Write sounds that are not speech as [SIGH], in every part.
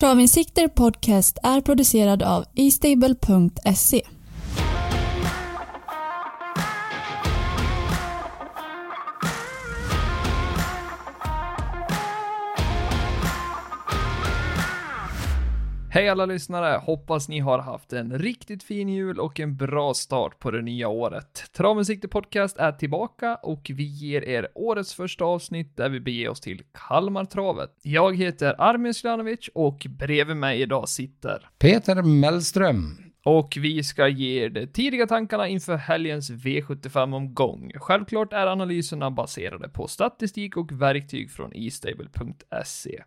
Travinsikter Podcast är producerad av eStable.se. Hej alla lyssnare! Hoppas ni har haft en riktigt fin jul och en bra start på det nya året. Travens Sikte Podcast är tillbaka och vi ger er årets första avsnitt där vi beger oss till Kalmartravet. Jag heter Armin Slanovic och bredvid mig idag sitter Peter Mellström. och vi ska ge er de tidiga tankarna inför helgens V75-omgång. Självklart är analyserna baserade på statistik och verktyg från eStable.se.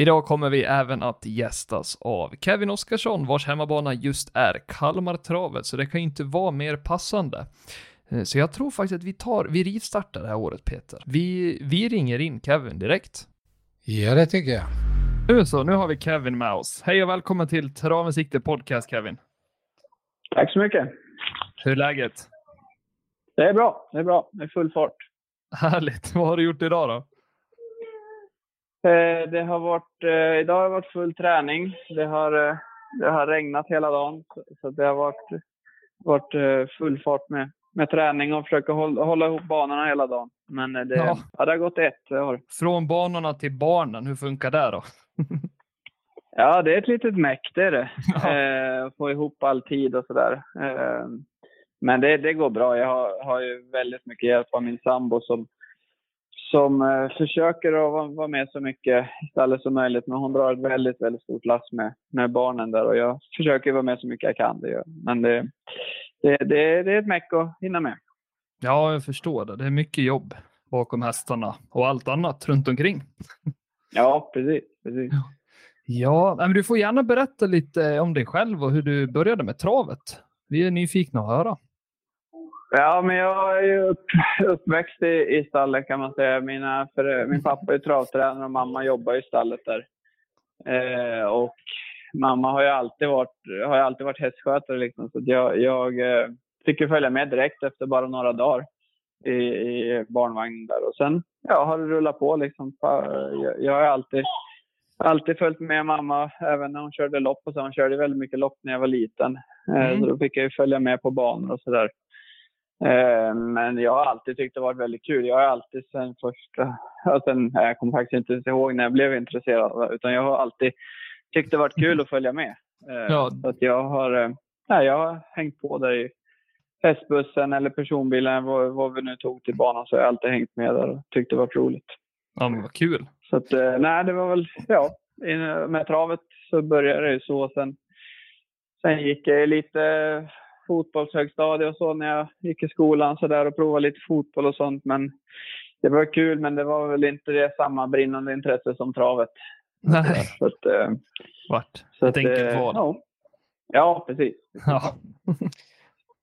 Idag kommer vi även att gästas av Kevin Oskarsson, vars hemmabana just är Kalmartravet, så det kan ju inte vara mer passande. Eh, Så jag tror faktiskt att vi tar, vi rivstartar det här året Peter. Vi, vi ringer in Kevin direkt. Ja, det tycker jag. Nu så, nu har vi Kevin med oss. Hej och välkommen till Travens Sikte Podcast Kevin. Tack så mycket. Hur är läget? Det är bra. Det är bra. Det är full fart. Härligt. [LAUGHS] Vad har du gjort idag då? Eh, Det har varit, eh, idag har det varit full träning. Det har, eh, det har regnat hela dagen. så- det har varit, varit full fart med, med träning och försöka hålla, hålla ihop banorna hela dagen. Men det, Ja. ja. det har gått ett. Det. Från banorna till barnen, hur funkar det då? [LAUGHS] Ja, det är ett litet meck, det är det. Ja. Eh, få ihop all tid och sådär. Eh, men det, det går bra. Jag har, har ju väldigt mycket hjälp av min sambo som, som eh, försöker att vara, med så mycket i stallet som möjligt. Men hon drar ett väldigt, väldigt stort lass med, med barnen där och jag försöker vara med så mycket jag kan. Det gör. Men det, det, det, det är ett meck att hinna med. Ja, jag förstår det. Det är mycket jobb bakom hästarna och allt annat runt omkring. Ja, precis. precis. Ja, men du får gärna berätta lite om dig själv och hur du började med travet. Vi är nyfikna att höra. Ja, men jag är ju upp, uppväxt i, i stallet kan man säga. Mina, för, min pappa är travtränare och mamma jobbar i stallet där. Eh, och mamma har ju alltid varit, har alltid varit hästskötare. Liksom, så jag, jag eh, fick ju följa med direkt efter bara några dagar i, i barnvagnen där. Och sen ja, har det rullat på. Liksom. Jag, jag har alltid, alltid följt med mamma, även när hon körde lopp. Och så. Hon körde väldigt mycket lopp när jag var liten. Eh, Mm. Så då fick jag ju följa med på banor och sådär. Eh, Men jag har alltid tyckt det varit väldigt kul. Jag har alltid sen första... ja, Sen, nej, jag kommer faktiskt inte ens ihåg när jag blev intresserad. Utan jag har alltid tyckt det varit kul att följa med. Eh, Ja. Så att jag har, eh, nej, jag har hängt på där i hästbussen eller personbilen, vad, vad vi nu tog till banan. Så jag har alltid hängt med där och tyckt det varit roligt. Ja, men vad kul. Så att, eh, nej, det var väl, ja, med travet så började det ju så. Sen, sen gick jag lite fotbollshögstadie och så när jag gick i skolan så där och provade lite fotboll och sånt. Men det var kul, men det var väl inte det samma brinnande intresse som travet. Nej, Så att, eh, vart. så Ett enkelt eh, val. Ja. ja, precis. Ja. [LAUGHS]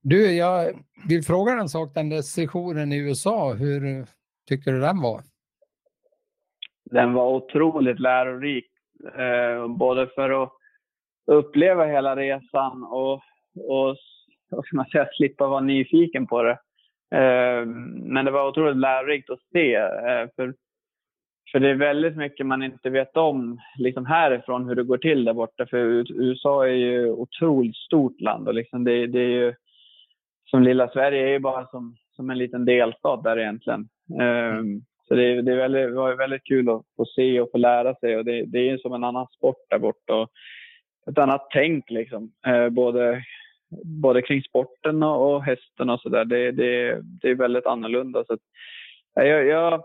Du, jag vill fråga en sak. Den där sessionen i USA, hur tyckte du den var? den var otroligt lärorik. Eh, både för att uppleva hela resan och, och vad ska man säga, slippa vara nyfiken på det. Ehm, men det var otroligt lärorikt att se. Eh, för, för det är väldigt mycket man inte vet om liksom härifrån hur det går till där borta. För USA är ju otroligt stort land och liksom det, det är ju som lilla Sverige är ju bara som, som en liten delstat där egentligen. Eh, så det, det, är väldigt, det var väldigt kul att få se och få lära sig. Och det, det är ju som en annan sport där borta. Och ett annat tänk liksom. Eh, både, både kring sporten och, hästen och sådär. Det, det, det är väldigt annorlunda. Så att, ja, jag, jag,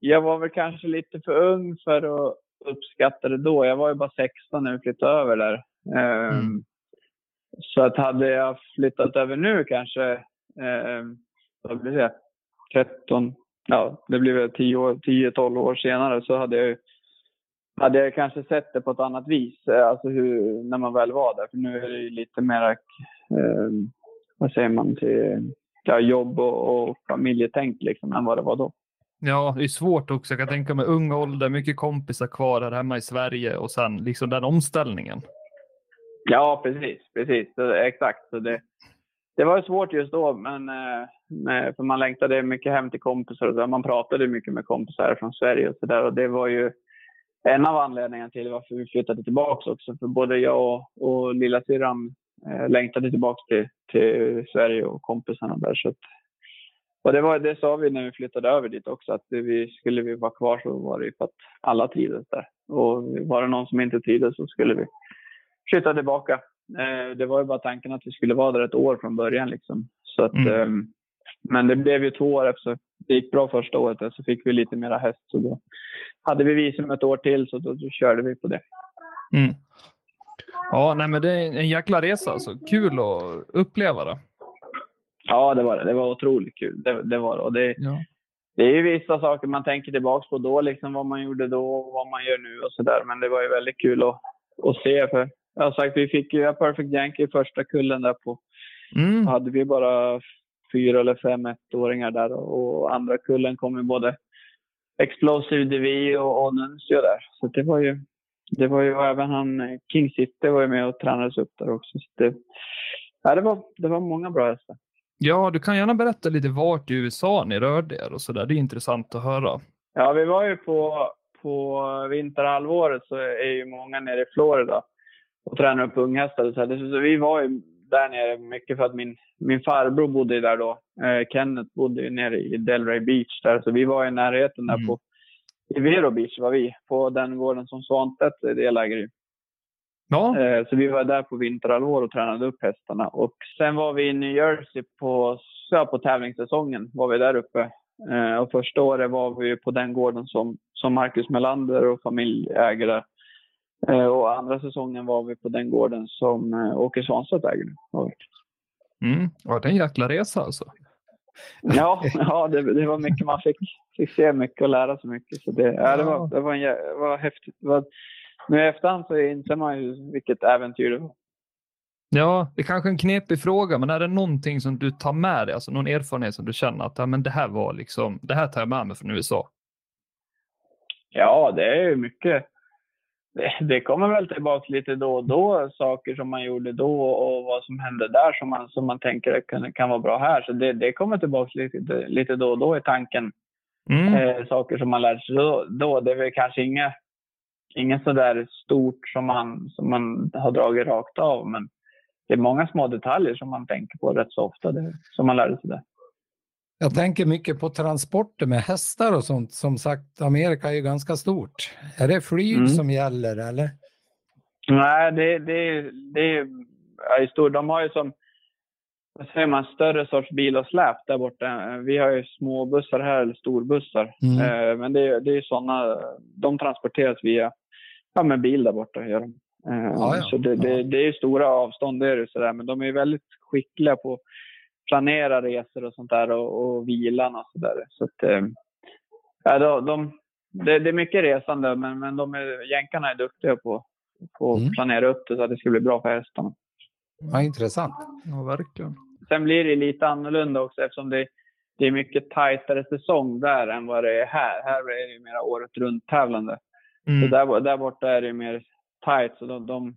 jag var väl kanske lite för ung för att uppskatta det då. Jag var ju bara 16 när vi flyttade över där. Eh, Mm. Så att hade jag flyttat över nu kanske, eh, vad blir det, 13, ja det blir väl 10-12 år senare så hade jag ju hade jag kanske sett det på ett annat vis, eh, alltså hur, när man väl var där. För nu är det ju lite mer, eh, vad säger man, till ja, jobb och, och familjetänk liksom, än vad det var då. ja, det är svårt också. Jag kan tänka mig ung ålder, mycket kompisar kvar här hemma i Sverige och sen liksom den omställningen. Ja, precis. precis. Exakt. Så det, det var svårt just då, men, eh, för man längtade mycket hem till kompisar. Och så. Man pratade mycket med kompisar från Sverige och så där. Och det var ju en av anledningarna till varför vi flyttade tillbaka också. För både jag och, och lilla syrran eh, längtade tillbaka till, till Sverige och kompisarna där. Så att, och det, var, det sa vi när vi flyttade över dit också, att vi, skulle vi vara kvar så var det för att alla trivdes där. Och var det någon som inte trivdes så skulle vi flytta tillbaka. Eh, det var ju bara tanken att vi skulle vara där ett år från början. Liksom. Så att, mm. Men det blev ju två år efter. Det gick bra första året, så fick vi lite mera häst. Så då hade vi visum ett år till, så då, då körde vi på det. Mm. Ja, nej, men det är en jäkla resa. Alltså. Kul att uppleva det. Ja, det var det. Det var otroligt kul. Det, det var det. Och det, ja. det är ju vissa saker man tänker tillbaka på då, liksom vad man gjorde då och vad man gör nu och sådär. Men det var ju väldigt kul att, att se. För jag har sagt, vi fick ju Perfect Yankee i första kullen där på. Mm. Då hade vi bara fyra eller fem ettåringar där och andra kullen kom ju både Explosive DV och, och Nuncio där. Så det var ju, det var ju även han King City var ju med och tränades upp där också. Så det, ja, det, var, det var många bra hästar. Ja, du kan gärna berätta lite vart i USA ni rörde er och så där. Det är intressant att höra. Ja, vi var ju på, på vinterhalvåret så är ju många nere i Florida och tränar upp unghästar. Så, så vi var ju där nere mycket för att min, min farbror bodde där då. Eh, Kenneth bodde nere i Delray Beach där, så vi var i närheten där mm. på i Vero Beach var vi, på den gården som Svanstedt deläger i. Ja. Eh, så vi var där på vinterhalvår och tränade upp hästarna. Och sen var vi i New Jersey på, ja, på tävlingssäsongen. var vi där uppe. Eh, och första året var vi på den gården som, som Marcus Melander och familj äger där. Eh, och andra säsongen var vi på den gården som Åke Svanstedt äger nu. Mm. Ja, det är en jäkla resa alltså. [LAUGHS] [LAUGHS] Ja, ja det, det, var mycket. Man fick, fick se mycket och lära sig mycket. Så det, ja, det, var, det, var, en, det var häftigt. Det var, nu i efterhand så inser man ju vilket äventyr det var. Ja, det är kanske en knepig fråga, men är det någonting som du tar med dig, alltså någon erfarenhet som du känner att ja, men det här var liksom, det här tar jag med mig från USA? Ja, det är ju mycket. Det, det kommer väl tillbaka lite då och då, saker som man gjorde då och vad som hände där som man, som man tänker kan, kan vara bra här. Så det, det kommer tillbaka lite, lite då och då i tanken. Mm. Eh, saker som man lärde sig då, då. Det är väl kanske inga inget sådär stort som man, som man har dragit rakt av. Men det är många små detaljer som man tänker på rätt så ofta, det, som man lärde sig där. Jag tänker mycket på transporter med hästar och sånt. Som sagt, Amerika är ju ganska stort. Är det flyg mm. som gäller eller? Nej, det, det, det är stort. De har ju som vad säger man, större sorts bil och släp där borta. Vi har ju småbussar här, eller storbussar. Mm. Eh, men det, det är sådana, de transporteras via Ja, med bil där borta gör de. Eh, ja, ja. Så det, det, det, är stora avstånd, det är det sådär. Men de är väldigt skickliga på planera resor och sånt där och, och vilan och sådär. Så att, eh, ja, de, de, det, det, är mycket resande, men, men de är, jänkarna är duktiga på, på mm. att planera upp det så att det ska bli bra för hästarna. Ja, intressant. Ja, verkligen. Sen blir det lite annorlunda också eftersom det, det är mycket tajtare säsong där än vad det är här. Här är det mer året runt tävlande. Mm. Så där, där borta är det mer tight. Så de, de,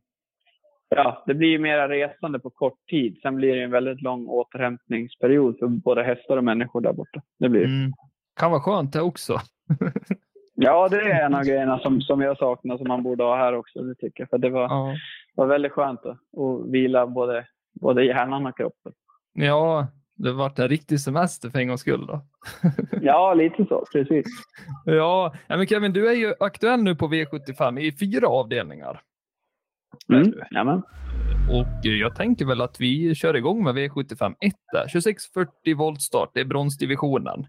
ja, det blir mer resande på kort tid. Sen blir det en väldigt lång återhämtningsperiod för både hästar och människor där borta. Det blir mm. Kan vara skönt det också. [LAUGHS] ja, det är en av grejerna som, som jag saknar som man borde ha här också. Det tycker jag. För det var, ja. var väldigt skönt att, att vila både, både hjärnan och kroppen. Ja, det har varit en riktig semester för en gångs skull då. [LAUGHS] ja, lite så, precis. Ja, men Kevin, du är ju aktuell nu på V75 i fyra avdelningar. Mm, jamen. Och jag tänker väl att vi kör igång med V75 1 där. 2640 volt start, det är bronsdivisionen.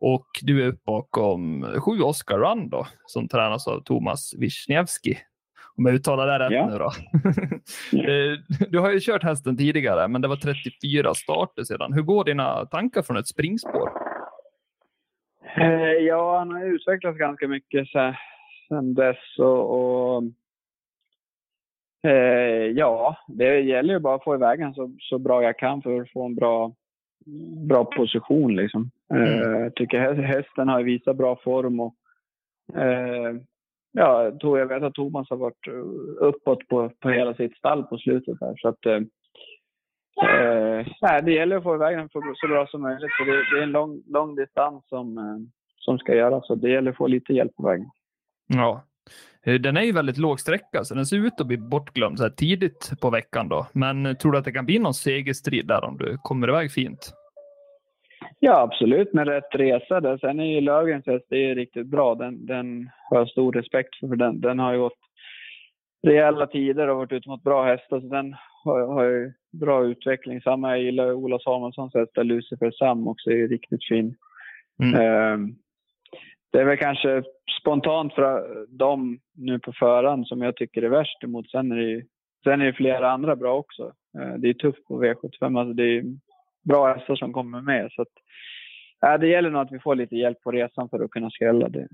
Och du är upp bakom sju Oscar Run då, som tränas av Thomas Wisniewski. Om jag uttalar det rätt ja. nu då. [LAUGHS] Eh, du har ju kört hästen tidigare, men det var 34 starter sedan. Hur går dina tankar från ett springspår? Eh, ja, han har utvecklats ganska mycket sedan dess. Och, och eh, ja, det gäller ju bara att få iväg den så, så bra jag kan för att få en bra, bra position. Liksom. Mm. Jag tycker hästen har visat bra form och ja, jag vet att Thomas har varit eh, uppåt på, på hela sitt stall på slutet här. Så att, eh, eh, det gäller att få iväg den så bra som möjligt. För det, det är en lång, lång distans som, eh, som ska göras. Så det gäller att få lite hjälp på vägen. Ja, Eh, Den är ju väldigt låg sträcka, så den ser ut att bli bortglömd så här tidigt på veckan då. Men eh, tror du att det kan bli någon segerstrid där om du kommer iväg fint? Ja, absolut. Med rätt resa där. Sen är ju Löfgrens häst det är riktigt bra. Den, den har jag stor respekt för. Den, den har ju gått rejäla tider och varit ute mot bra hästar. Så den har, har ju bra utveckling. Samma jag gillar Ola Samuelssons häst Lucifer Sam också är riktigt fin. Mm. Ehm, det är väl kanske spontant för dem nu på förhand som jag tycker är värst emot. Sen är det ju sen är det flera andra bra också. Eh, Det är tufft på V75. Alltså det är bra hästar som kommer med. Så att, ja, det gäller nog att vi får lite hjälp på resan för att kunna skrälla det.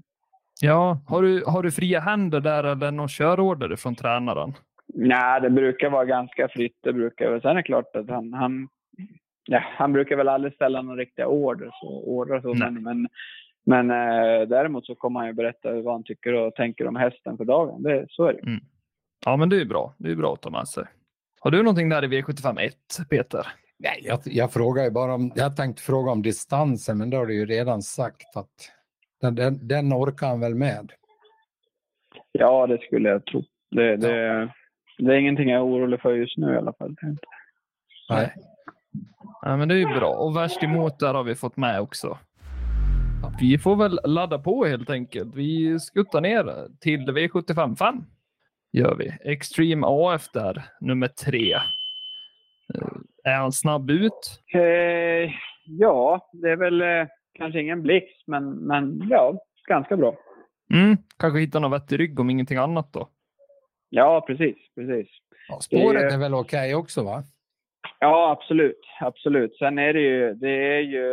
Ja, har du, har du fria händer där eller någon körorder från tränaren? Nej, det brukar vara ganska fritt. Det brukar, sen är det klart att han, han, ja, han brukar väl aldrig ställa några riktiga order. Så, order så, men, men eh, däremot så kommer han ju berätta vad han tycker och tänker om hästen för dagen. Det, så är det. Ja, men det är bra. Det är bra att ta med sig. Har du någonting där i V75 1, Peter? Nej, jag, jag frågar ju bara om, jag tänkte fråga om distansen, men då har du ju redan sagt att den, den, den orkar han väl med. Ja, det skulle jag tro. Det, det, det är ingenting jag är orolig för just nu i alla fall. Nej. Ja, men det är ju bra. Och värst emot där har vi fått med också. Vi får väl ladda på helt enkelt. Vi skuttar ner till V75 5. Gör vi. Extreme AF där, nummer tre. Eh, Är han snabb ut? Eh, ja, det är väl eh, kanske ingen blixt, men, men ja, ganska bra. Mm, kanske hitta någon vettig rygg om ingenting annat då. Ja, precis, precis. Ja, spåret Det- är väl okej också va? Ja, absolut. Absolut. Sen är det ju, det är ju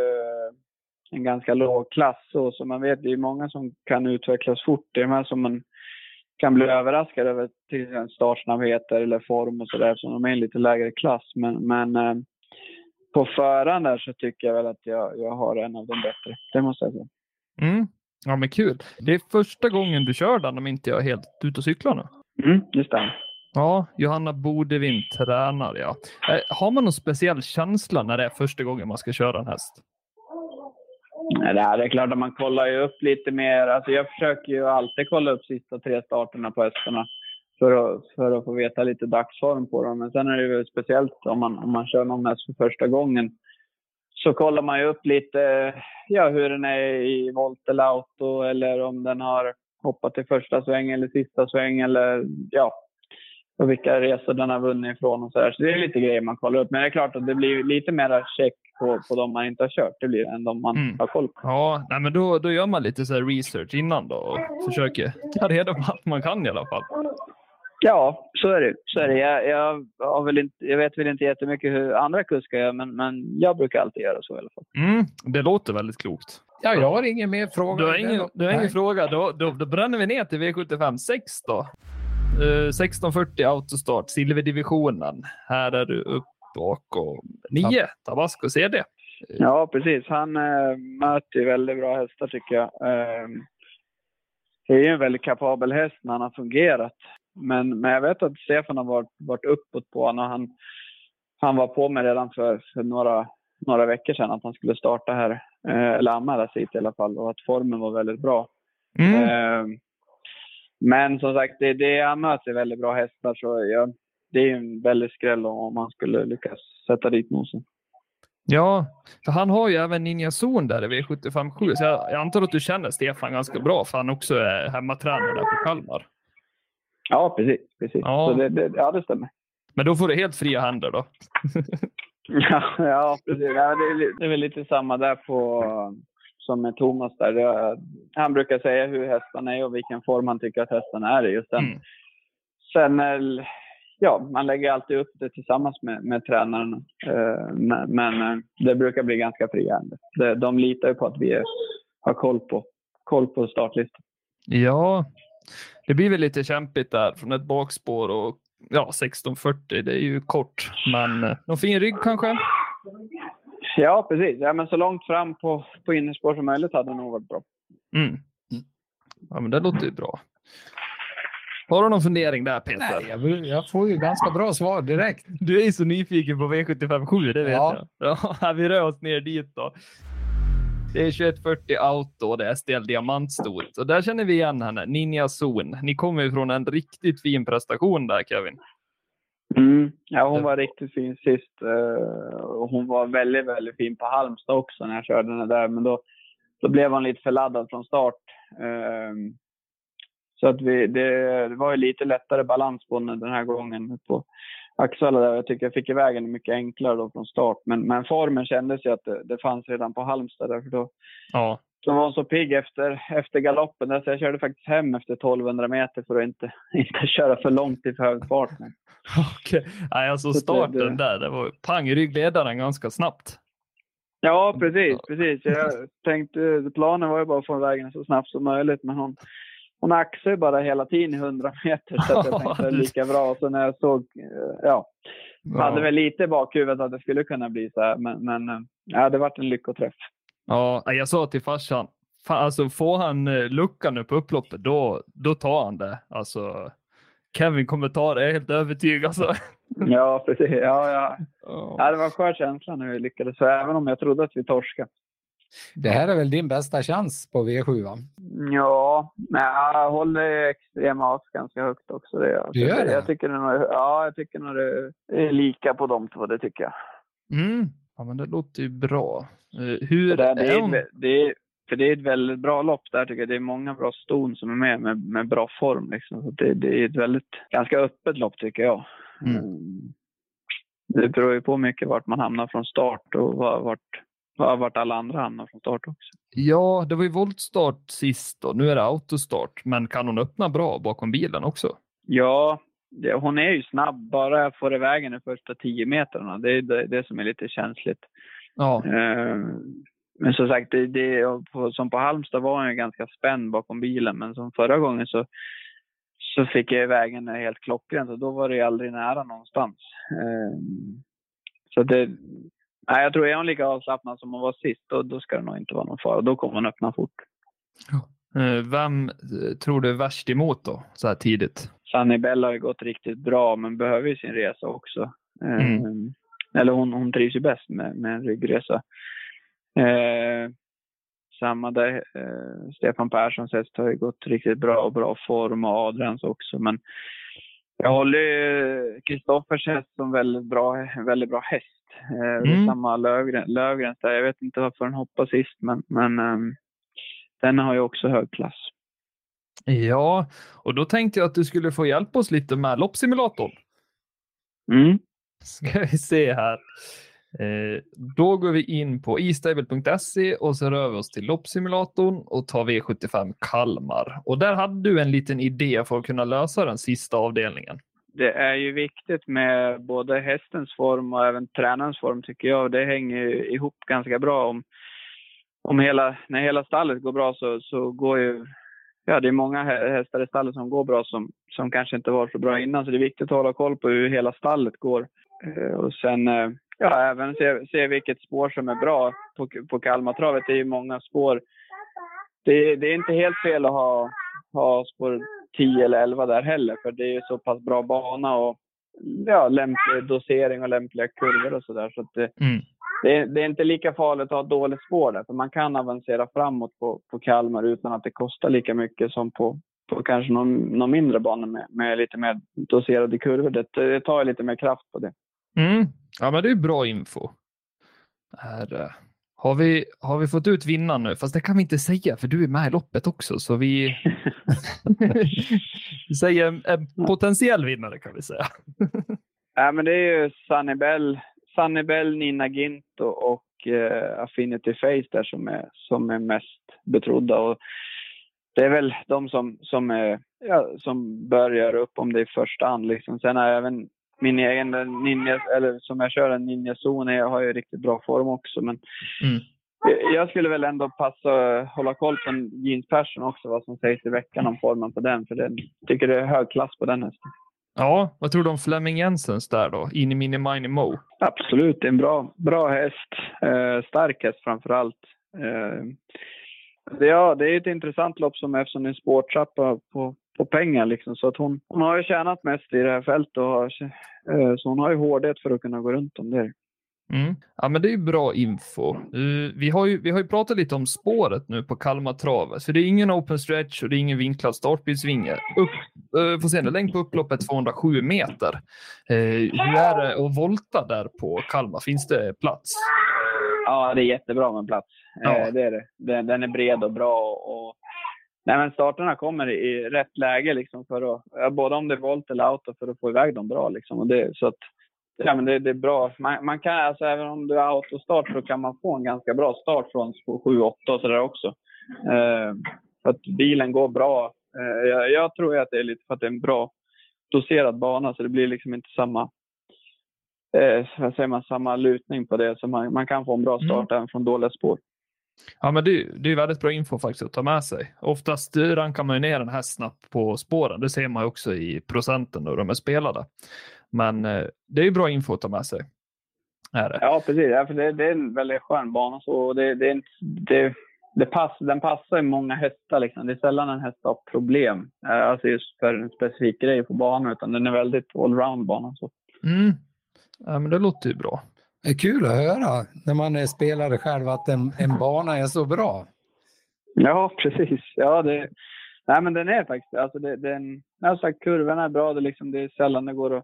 en ganska låg klass. Så, så man vet, det är många som kan utvecklas fort. Det är de här som man kan bli överraskad över till startsnabbheter eller form och sådär eftersom de är en lite lägre klass. Men, men eh, på förhand där så tycker jag väl att jag, jag har en av de bättre. Det måste jag säga. Mm. Ja, men kul. Det är första gången du kör den om inte jag är helt ute och cyklar nu. Mm, det stämmer. Ja, Johanna Bodevin tränar, ja. Eh, Har man någon speciell känsla när det är första gången man ska köra en häst? Nej, det är klart att man kollar ju upp lite mer. Alltså jag försöker ju alltid kolla upp sista tre starterna på hästarna för att, för att få veta lite dagsform på dem. Men sen är det ju speciellt om man, om man kör någon häst för första gången. Så kollar man ju upp lite ja, hur den är i volt eller auto eller om den har hoppat i första sväng eller sista sväng eller ja, och vilka resor den har vunnit ifrån och så där. Så det är lite grejer man kollar upp. Men det är klart att det blir lite mer check på, på de man inte har kört. Det blir än de man Mm. har koll på. Ja, nej, men då, då gör man lite så här research innan då och försöker ta reda på allt man kan i alla fall. Ja, så är det. Så är det. Jag, jag, har väl inte, jag vet väl inte jättemycket hur andra kuskar gör, men, men jag brukar alltid göra så i alla fall. Mm, det låter väldigt klokt. Ja, jag har ingen mer fråga. Du har ingen, du har ingen fråga, då, då, då bränner vi ner till V75 6 då. Uh, 1640 autostart, silverdivisionen. Här är du upp bakom 9, Tabasco CD. Ja, precis. Han äh, möter ju väldigt bra hästar tycker jag. Eh, det är ju en väldigt kapabel häst när han har fungerat. Men, men jag vet att Stefan har varit, varit uppåt på honom. Han, han var på mig redan för, för några, några veckor sedan att han skulle starta här. Eh, eller anmäla sig hit i alla fall. Och att formen var väldigt bra. Mm. Eh, Men som sagt, det, det, han möter väldigt bra hästar. Så jag, det är en väldigt skräll om man skulle lyckas sätta dit nosen. Ja, för han har ju även Ninja Zon där i V75 7, så jag, jag antar att du känner Stefan ganska bra för han också är hemmatränare där på Kalmar. Ja, precis. precis. Ja. Så det, det, ja, det stämmer. Men då får du helt fria händer då. [LAUGHS] Ja, ja precis. Ja, det, är, det är väl lite samma där på, som med Thomas. Där. Han brukar säga hur hästarna är och vilken form han tycker att hästarna är i. Och sen, Mm. sen eh, ja, man lägger alltid upp det tillsammans med, med tränaren. Eh, Men, men eh, det brukar bli ganska fria händer. De, litar ju på att vi är, har koll på, koll på startlistan. Ja, det blir väl lite kämpigt där från ett bakspår och ja, 1640, det är ju kort, men någon fin rygg kanske? Ja, precis. Ja, men så långt fram på, på innerspår som möjligt hade nog varit bra. Mm. Ja, men det låter ju bra. Har du någon fundering där Peter? Nej, jag, jag får ju ganska bra svar direkt. Du är ju så nyfiken på V75 7, det vet Ja. jag. Ja, vi rör oss ner dit då. det är 2140 Auto och det är STL Diamantstot. Och där känner vi igen henne, Ninja Zon. Ni kommer ju från en riktigt fin prestation där, Kevin. Mm. Ja, hon var riktigt fin sist. Uh, hon var väldigt, väldigt fin på Halmstad också när jag körde henne där. Men då, då blev hon lite för laddad från start. Uh, så att vi, det, det var ju lite lättare balans på henne den här gången på Axvalla. Där. Jag tycker jag fick iväg henne mycket enklare då från start. Men, men formen kändes ju att det, det fanns redan på Halmstad. Därför då, ja. Så var så pigg efter, efter galoppen. Där, så jag körde faktiskt hem efter 1200 meter för att inte, [LAUGHS] inte köra för långt i för hög fart. [LAUGHS] Okej, okay. alltså starten det, där, det var pang ryggledaren ganska snabbt. Ja, precis, precis. Jag tänkte, planen var ju bara att få vägen så snabbt som möjligt, men hon, hon axade ju bara hela tiden i 100 meter, så jag [LAUGHS] tänkte att det är lika bra. Så när jag såg, eh, ja, ja. hade väl lite i bakhuvudet att det skulle kunna bli så här, men, men eh, ja, det vart en lyckoträff. Ja, jag sa till farsan, fan, alltså får han eh, luckan nu på upploppet, då, då tar han det. Alltså, Kevin kommer ta det, jag är helt övertygad. Alltså. [LAUGHS] Ja, precis. Ja, ja. Ja, det var en skön känsla när vi lyckades, så även om jag trodde att vi torskade. Det här är väl din bästa chans på V7? Va? Ja, men jag håller extrema as ganska högt också. Det, du gör det? Jag tycker nog, ja, jag tycker nog det är lika på de två, det tycker jag. Mm. Ja, men det låter ju bra. Eh, hur det, är, är? Det är, för det är ett väldigt bra lopp där tycker jag. Det är många bra ston som är med med, med bra form. Liksom. Så det, det är ett väldigt, ganska öppet lopp tycker jag. Mm. mm. Det beror ju på mycket vart man hamnar från start och vart, vart alla andra hamnar från start också. Ja, det var ju voltstart sist och nu är det autostart. Men kan hon öppna bra bakom bilen också? Ja, det, hon är ju snabb. Bara jag får iväg henne första tio metrarna. Det är det, det som är lite känsligt. Ja. Uh, men som sagt, det, det, som på Halmstad var hon ju ganska spänd bakom bilen. Men som förra gången så, så fick jag iväg henne helt klockrent och då var det ju aldrig nära någonstans. Uh, så det, nej, jag tror är hon lika avslappnad som hon var sist, då, då ska det nog inte vara någon fara. Då kommer hon öppna fort. Uh, vem tror du är värst emot då, så här tidigt? Sunny Bell har ju gått riktigt bra, men behöver ju sin resa också. Mm. Um, eller hon, hon trivs ju bäst med, med en ryggresa. Eh, samma där, eh, Stefan Perssons häst har ju gått riktigt bra och bra form och Adrians också. Men jag håller ju Kristoffers häst som väldigt bra, väldigt bra häst. Eh, mm. Samma Lövgrens där. Jag vet inte varför den hoppade sist, men, men um, den har ju också hög klass. Ja, och då tänkte jag att du skulle få hjälpa oss lite med loppsimulatorn. Mm. Ska vi se här. Eh, då går vi in på istable.se och så rör vi oss till loppsimulatorn och tar V75 Kalmar. Och där hade du en liten idé för att kunna lösa den sista avdelningen. Det är ju viktigt med både hästens form och även tränarens form tycker jag. Det hänger ihop ganska bra. Om, om hela, när hela stallet går bra så, så går ju ja, det är många hästar i stallet som går bra som, som kanske inte var så bra innan. Så det är viktigt att hålla koll på hur hela stallet går. Eh, och sen eh, ja, även se, se vilket spår som är bra på, på Kalmartravet. Det är ju många spår. Det, det, är inte helt fel att ha, ha spår 10 eller 11 där heller, för det är så pass bra bana och ja, lämplig dosering och lämpliga kurvor och sådär. Så, så mm. det, är, det, är inte lika farligt att ha dåligt spår där, för man kan avancera framåt på, på Kalmar utan att det kostar lika mycket som på, på kanske någon, någon mindre bana med, med lite mer doserade kurvor. Det, det tar lite mer kraft på det. Mm. Ja, men det är bra info. Här, uh, har, vi, har vi fått ut vinnaren nu? Fast det kan vi inte säga, för du är med i loppet också, så vi, [LAUGHS] vi säger en, en, potentiell vinnare kan vi säga. ja, men det är ju Sunny Bell Nina Gint och, och uh, Affinity Face där som är, som är mest betrodda. Och det är väl de som, som, är, ja, som börjar upp om det i första hand. Liksom. Sen har även min egen ninja, eller som jag kör en ninja zon, jag har ju riktigt bra form också. Men mm. jag skulle väl ändå passa, hålla koll på en Jeans Passion också, vad som sägs i veckan om formen på den. För jag tycker det är hög klass på den hästen. Ja, vad tror du om Flemming Jensens där då? Ini Mini Mini Mo? Absolut, det är en bra, bra häst. Eh, stark häst framför allt. Eh, ja, det är ett intressant lopp som eftersom det är en spårtrappa på, på pengar. Liksom. Så att hon, hon har ju tjänat mest i det här fältet. Och har, eh, så hon har ju hårdhet för att kunna gå runt om det. Mm. Ja, men det är ju bra info. Uh, vi, har ju, vi har ju pratat lite om spåret nu på Kalmar Travet, för det är ingen open stretch och det är ingen vinklad startbilsvinge. Upp, uh, får se längd på upploppet 207 meter. Uh, hur är det att volta där på Kalmar? Finns det plats? Ja, det är jättebra med plats. Ja. det är det. Den, den, är bred och bra. Och, nej, men starterna kommer i rätt läge, liksom för att, både om det är volt eller auto, för att få iväg dem bra. Liksom. Och det, så att, Ja, men det, det är bra. Man, man, kan, alltså, även om du har autostart så kan man få en ganska bra start från 7-8 och sådär också. Eh, för att bilen går bra. Eh, jag, jag, tror att det är lite för att det är en bra doserad bana så det blir liksom inte samma, eh, vad säger man, samma lutning på det. Så man, man kan få en bra start mm. även från dåliga spår. Ja, men det, det är väldigt bra info faktiskt att ta med sig. Oftast rankar man ju ner en häst snabbt på spåren. Det ser man också i procenten när de är spelade. Men eh, det är ju bra info att ta med sig. Är det. Ja, precis. Ja, för det, det, är en väldigt skön bana. Så det, det, det, det pass, den passar ju många hästar. Liksom. Det är sällan en häst har problem. Eh, alltså just för en specifik grej på banan. Utan den är väldigt allround-bana. Mm. Ja, men det låter ju bra. Det är kul att höra när man är spelare själv att en, en bana är så bra. Ja, precis. Ja, det, nej, men den är faktiskt alltså det. Den, jag sagt, kurvorna är bra. Det, liksom, det är sällan det går att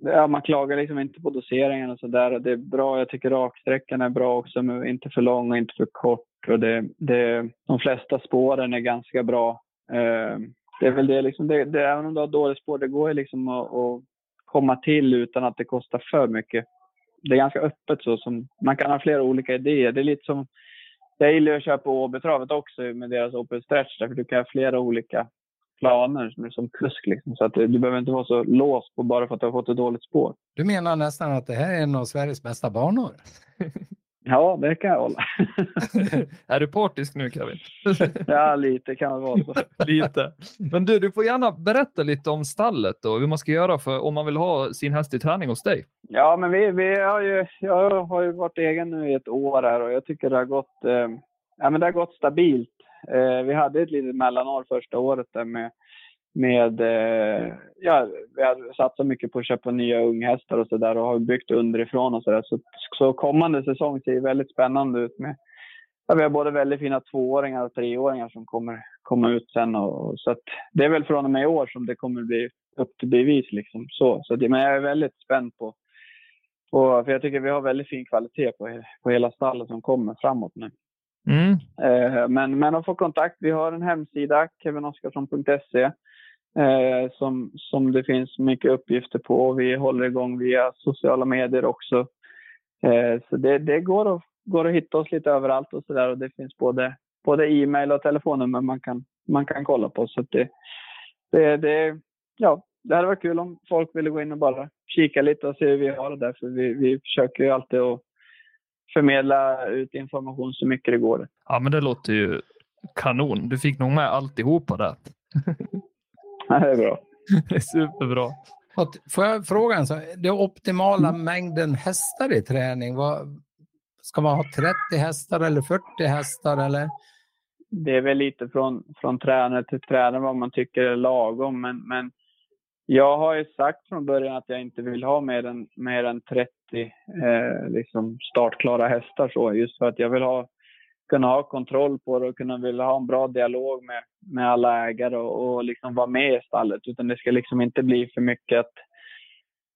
ja, man klagar liksom inte på doseringen och sådär. Det är bra. Jag tycker raksträckan är bra också, men inte för lång och inte för kort. Och det, det, de flesta spåren är ganska bra. Eh, det är väl det, liksom, det, det, även om du har dåligt spår, det går ju liksom att, att, komma till utan att det kostar för mycket. Det är ganska öppet så. Som, man kan ha flera olika idéer. Det är lite som jag gillar att köra på Åbytravet också med deras Open Stretch, därför du kan ha flera olika planer som, som kusk. Liksom. Så att du behöver inte vara så låst på bara för att du har fått ett dåligt spår. Du menar nästan att det här är en av Sveriges bästa banor? [LAUGHS] ja, det kan jag hålla. [LAUGHS] är du partisk nu Kevin? [LAUGHS] ja, lite kan det vara lite. Men du, du får gärna berätta lite om stallet och hur man ska göra för om man vill ha sin häst i träning hos dig. Ja, men vi, vi har ju, jag har ju varit egen nu i ett år här och jag tycker det har gått, eh, ja, men det har gått stabilt. Eh, vi hade ett litet mellanår första året där med, med eh, ja, vi har satsat mycket på att köpa nya unghästar och sådär och har byggt underifrån och sådär. Så, så kommande säsong ser väldigt spännande ut med Ja, vi har både väldigt fina tvååringar och treåringar som kommer komma ut sen. Och, så det är väl från och med i år som det kommer bli upp till bevis. Liksom. Så, så det, men jag är väldigt spänd på, på, för jag tycker vi har väldigt fin kvalitet på, på hela stallet som kommer framåt nu. Mm. Eh, men, men att få kontakt, vi har en hemsida, kevinoskarsson.se, eh, som, som det finns mycket uppgifter på. Vi håller igång via sociala medier också. Eh, så det, det går, att, går att hitta oss lite överallt och sådär. Och det finns både, både e-mail och telefonnummer man kan, man kan kolla på. Så det, det, det, ja, det hade varit kul om folk ville gå in och bara kika lite och se hur vi har det där. För vi, vi försöker ju alltid att förmedla ut information så mycket det går. Ja, men det låter ju kanon. Du fick nog med alltihopa där. [LAUGHS] [LAUGHS] det är bra. det är superbra. Får jag fråga en sak? Den optimala mm. mängden hästar i träning, vad, ska man ha 30 hästar eller 40 hästar? Eller? Det är väl lite från, från tränare till tränare vad man tycker är lagom. Men, men jag har ju sagt från början att jag inte vill ha mer än, mer än 30 eh, liksom startklara hästar. Så, just för att jag vill ha, kunna ha kontroll på det och kunna vilja ha en bra dialog med, med alla ägare och, och liksom vara med i stallet. Utan det ska liksom inte bli för mycket att,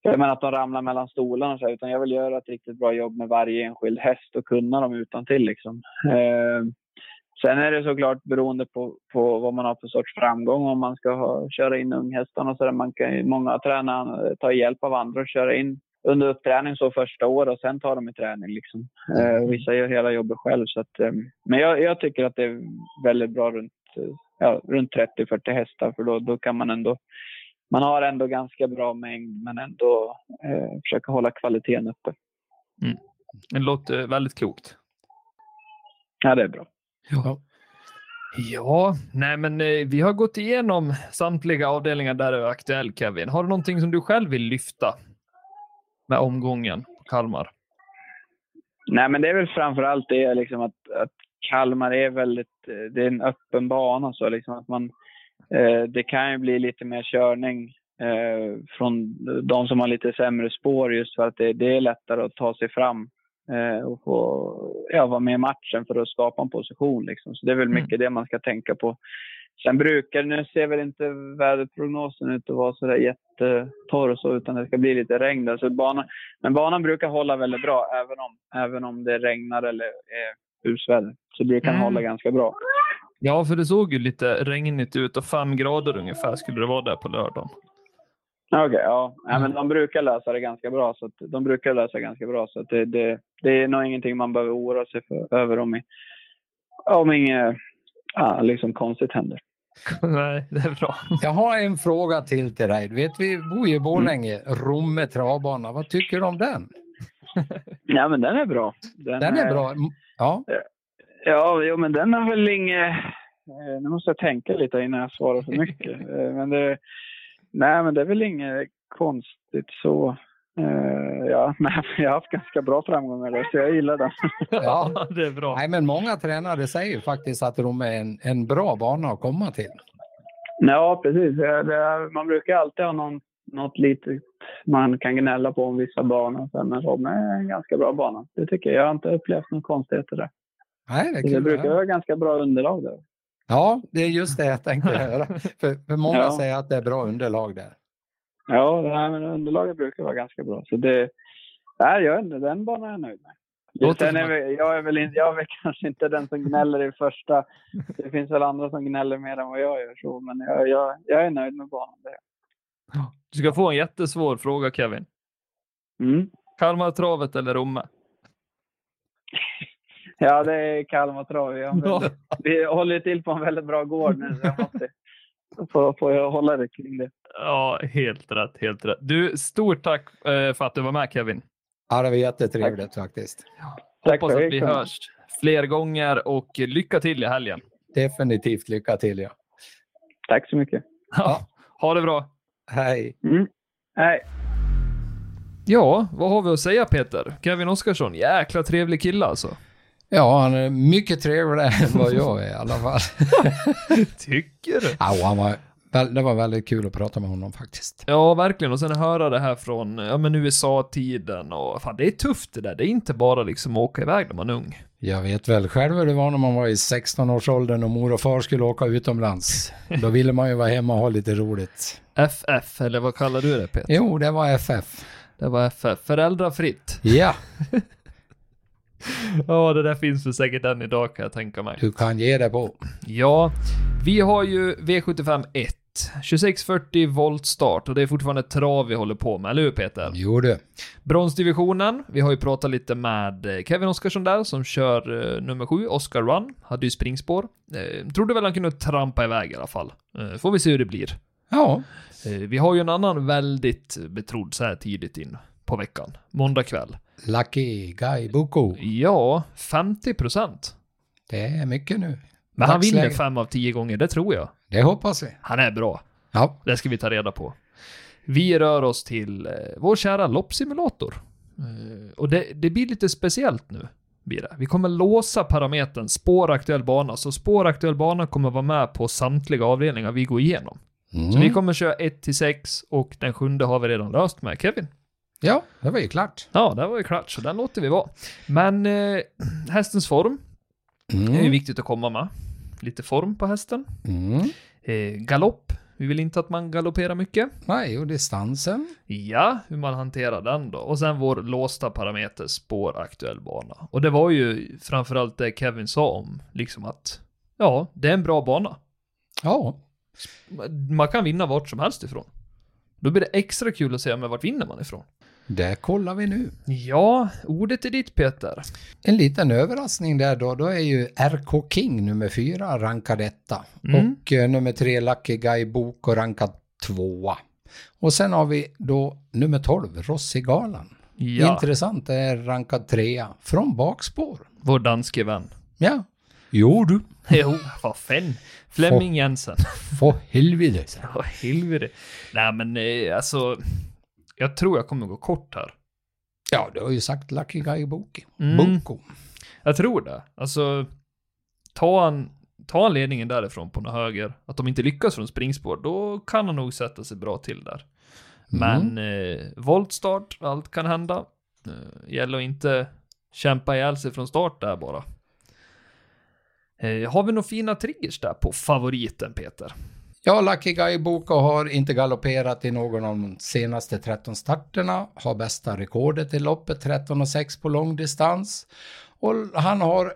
jag menar att de ramlar mellan stolarna. Så, utan jag vill göra ett riktigt bra jobb med varje enskild häst och kunna dem utan till liksom. Eh, Sen är det såklart beroende på, på vad man har för sorts framgång. Om man ska ha, köra in unghästarna och så där. Man kan, många tränare tar hjälp av andra och köra in under uppträning så första året och sen tar de i träning. Liksom. Eh, vissa gör hela jobbet själv. Så att, eh, men jag, jag, tycker att det är väldigt bra runt, ja, runt 30-40 hästar för då, då kan man ändå man har ändå ganska bra mängd men ändå eh, försöka hålla kvaliteten uppe. Mm. Det låter väldigt klokt. Ja, det är bra. Ja. Ja, nej men eh, vi har gått igenom samtliga avdelningar där det är aktuell Kevin. Har du någonting som du själv vill lyfta med omgången på Kalmar? Nej, men det är väl framför allt det liksom att, att Kalmar är väldigt, eh, det är en öppen bana så liksom att man, eh, det kan ju bli lite mer körning eh, från de som har lite sämre spår just för att det, det är lättare att ta sig fram eh, och få ja, vara med i matchen för att skapa en position. Liksom. Så det är väl Mm. mycket det man ska tänka på. Sen brukar, nu ser väl inte väderprognosen ut att vara sådär jättetorr och så, utan det ska bli lite regn där. Så banan, men banan brukar hålla väldigt bra, även om, även om det regnar eller är husväder. Så brukar den Mm. hålla ganska bra. Ja, för det såg ju lite regnigt ut och fem grader ungefär skulle det vara där på lördagen. Okej, ja. ja. men de brukar lösa det ganska bra. Så att, de brukar lösa det ganska bra. Så det, det, det är nog ingenting man behöver oroa sig för, över om, om inget ja, liksom konstigt händer. [LAUGHS] Nej, det är bra. Jag har en fråga till till dig. Vet vi bor ju i Borlänge, Romme travbana. Vad tycker du om den? [LAUGHS] Ja, men den är bra. Den är bra. Mm, Ja, Ja, jo, men den har väl inget... eh, Nu måste jag tänka lite innan jag svarar för mycket. [LAUGHS] Eh, Men det, nej, men det är väl inget konstigt så. Eh, Ja, [LAUGHS] nej, jag har haft ganska bra framgångar där, så jag gillar den. [LAUGHS] Ja. det är bra. nej, men många tränare säger faktiskt att Romme är en, en bra bana att komma till. Ja, precis. Ja, det är, man brukar alltid ha någon, något litet man kan gnälla på om vissa banor. Men Romme är en ganska bra bana. Det tycker jag. Jag har inte upplevt några konstigheter där. Nej, det är Det brukar vara ganska bra underlag där. Ja, det är just det jag tänkte [LAUGHS] höra. För, för många Ja. säger att det är bra underlag där. Ja, det här med underlaget brukar vara ganska bra. Så det, nej, jag, den banan är jag nöjd med. Sen är väl, jag, är väl in, jag är väl [LAUGHS] kanske inte den som gnäller i första. Det finns väl andra som gnäller mer än vad jag gör. Så, men jag, jag, jag är nöjd med banan. Det. Du ska få en jättesvår fråga Kevin. Mm. Kalmartravet eller Romme? Ja, det är Kalmar trav. Vi, har en [LAUGHS] väldigt- vi håller till på en väldigt bra gård nu. Så jag måste få, få jag hålla det kring det. Ja, helt rätt, helt rätt. Du, stort tack eh, för att du var med Kevin. Ja, det var jättetrevligt faktiskt. Tack Hoppas att vi hörs fler gånger och lycka till i helgen. Definitivt lycka till. Ja. Tack så mycket. [LAUGHS] Ja. Ha det bra. Hej. Mm. Hej. Ja, vad har vi att säga Peter? Kevin Oskarsson, jäkla trevlig kille alltså. Ja, han är mycket trevligare [LAUGHS] än vad jag är i alla fall. [LAUGHS] Tycker du? Ja, han var, det var väldigt kul att prata med honom faktiskt. Ja, verkligen. Och sen höra det här från ja, men USA-tiden och fan, det är tufft det där. Det är inte bara liksom åka iväg när man är ung. Jag vet väl själv hur det var när man var i 16-årsåldern och mor och far skulle åka utomlands. Då ville man ju vara hemma och ha lite roligt. FF, eller vad kallar du det Peter? Jo, det var FF. Det var FF, föräldrafritt. Ja, [LAUGHS] Ja, det där finns väl säkert än idag kan jag tänka mig. du kan ge det på. Ja, vi har ju V75 1. 2640 volt start och det är fortfarande trav vi håller på med, eller hur Peter? Jo du. Bronsdivisionen, vi har ju pratat lite med eh, Kevin Oskarsson där som kör eh, nummer 7, Oscar Run. Hade ju springspår. Eh, trodde väl han kunde trampa iväg i alla fall. Eh, får vi se hur det blir. Ja, Eh, vi har ju en annan väldigt betrodd så här tidigt in på veckan. Måndag kväll. Lucky Guy Boko. Ja, 50 procent. Det är mycket nu. Men han vinner fem av tio gånger, det tror jag. Det hoppas vi. Han är bra. Ja, Det ska vi ta reda på. Vi rör oss till eh, vår kära loppsimulator. Eh, och det, det blir lite speciellt nu. Vi kommer låsa parametern spår aktuell bana, så spår aktuell bana kommer vara med på samtliga avdelningar vi går igenom. mm. Så vi kommer köra 1 till 6 och den sjunde har vi redan löst med Kevin. Ja det var ju klart. Ja, det var ju klart, så den låter vi vara. Men eh, [CLEARS THROAT] hästens form är ju Mm. viktigt att komma med. Lite form på hästen. Mm. Eh, galopp. Vi vill inte att man galopperar mycket. Nej, och distansen. Ja, hur man hanterar den då. Och sen vår låsta parameter spår aktuell bana. Och det var ju framförallt det Kevin sa om, liksom att ja, det är en bra bana. Ja, Man kan vinna vart som helst ifrån. Då blir det extra kul att se, men vart vinner man ifrån? Det kollar vi nu. Ja, ordet är ditt Peter. En liten överraskning där då, då är ju RK King nummer fyra rankad etta. Mm. Och eh, nummer tre Lucky Guy Boko rankad tvåa. Och sen har vi då nummer 12, Rossigalan. Ja, Intressant, det är rankad trea från bakspår. vår danske vän. Ja. Jo du, [LAUGHS] Jo, vad fan. Flemming Jensen. för helvete. Ja, helvete. Nej men eh, alltså, jag tror jag kommer gå kort här. Ja, du har ju sagt Lucky Guy Boko. Mm. Boko. Jag tror det. Alltså, ta han tar han ledningen därifrån på något höger, att de inte lyckas från springspår, då kan han nog sätta sig bra till där. Men eh, voltstart, allt kan hända. Eh, gäller att inte kämpa ihjäl sig från start där bara. Eh, har vi några fina triggers där på favoriten Peter? Ja, Lucky Guy Boko har inte galopperat i någon av de senaste 13 starterna, har bästa rekordet i loppet 13,6 på långdistans. Och han har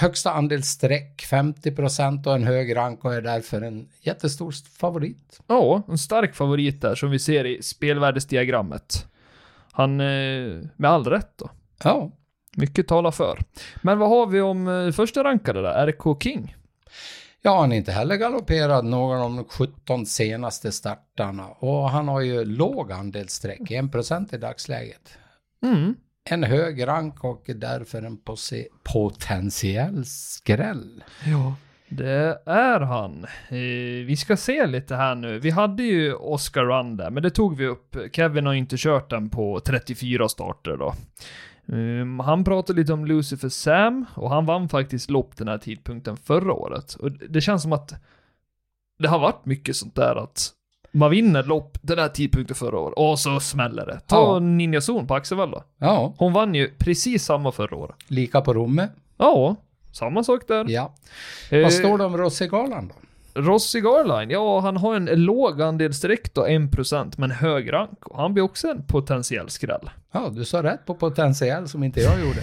högsta andel streck, 50 procent och en hög rank och är därför en jättestor favorit. Ja, en stark favorit där som vi ser i spelvärdesdiagrammet. Han, eh, med all rätt då. Ja, Mycket talar för. Men vad har vi om eh, första rankade där? RK King? Ja, han har inte heller galopperat någon av de 17 senaste startarna och han har ju låg andelssträck, 1% i dagsläget. Mm. En hög rank och därför en potentiell skräll. Ja, det är han. Eh, vi ska se lite här nu. Vi hade ju Oscar Run där, men det tog vi upp. Kevin har inte kört den på 34 starter då. Um, han pratade lite om Lucifer Sam och han vann faktiskt lopp den här tidpunkten förra året. Och det känns som att det har varit mycket sånt där att man vinner lopp den här tidpunkten förra året och så smäller det. Ta Ja. Ninja Zon på Axevalla. Ja, Hon vann ju precis samma förra året. lika på Romme. Ja, samma sak där. Ja. Eh, Vad står det om Rossigalan då? Rossi Garline, ja han har en låg andel streck då, 1% men hög rank. Och han blir också en potentiell skräll. Ja, du sa rätt på potentiell som inte jag gjorde.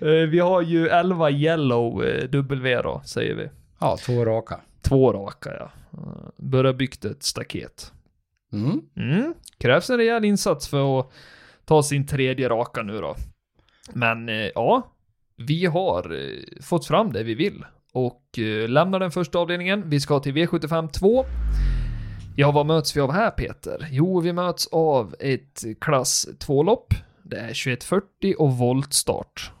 [LAUGHS] Vi har ju 11 yellow eh, W då, säger vi. Ja, två raka. Två raka ja. Eh, Börjar byggt ett staket. Mm. Mm. Krävs en rejäl insats för att ta sin tredje raka nu då. Men eh, ja, vi har fått fram det vi vill. Och eh, lämnar den första avdelningen. Vi ska till V75 2. Ja, vad möts vi av här Peter? Jo, vi möts av ett klass 2-lopp. Det är 2140 och voltstart.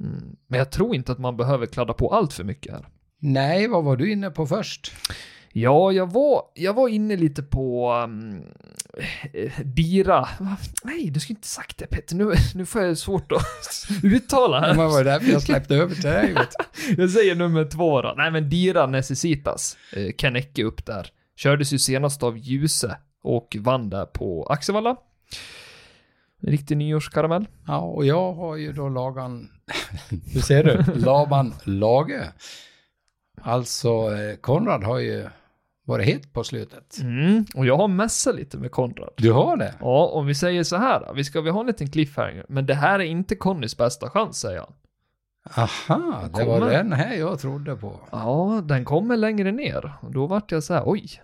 Mm. Men jag tror inte att man behöver kladda på allt för mycket här. Nej, vad var du inne på först? Ja, jag var, jag var inne lite på um, [SIGHS] Dira. Nej, du skulle inte sagt det Petter. Nu, [LAUGHS] nu får jag svårt att [LAUGHS] uttala här. Men var det därför jag släppte över till dig? Jag säger nummer två då. Nej men Dira Necessitas. Eh, Kanecke upp där. Kördes ju senast av Ljuse och vann där på Axevalla. En riktig nyårskaramell. Ja, och jag har ju då Lagan... [LAUGHS] Hur ser du? Laban Lage. Alltså, eh, Konrad har ju varit het på slutet. Mm, och jag har mässat lite med Konrad. Du har det? Ja, om vi säger så här då. Vi ska vi ha en liten cliffhanger. Men det här är inte Connys bästa chans, säger han. Aha, det var den här jag trodde på. Ja, den kommer längre ner. Och då vart jag så här, oj.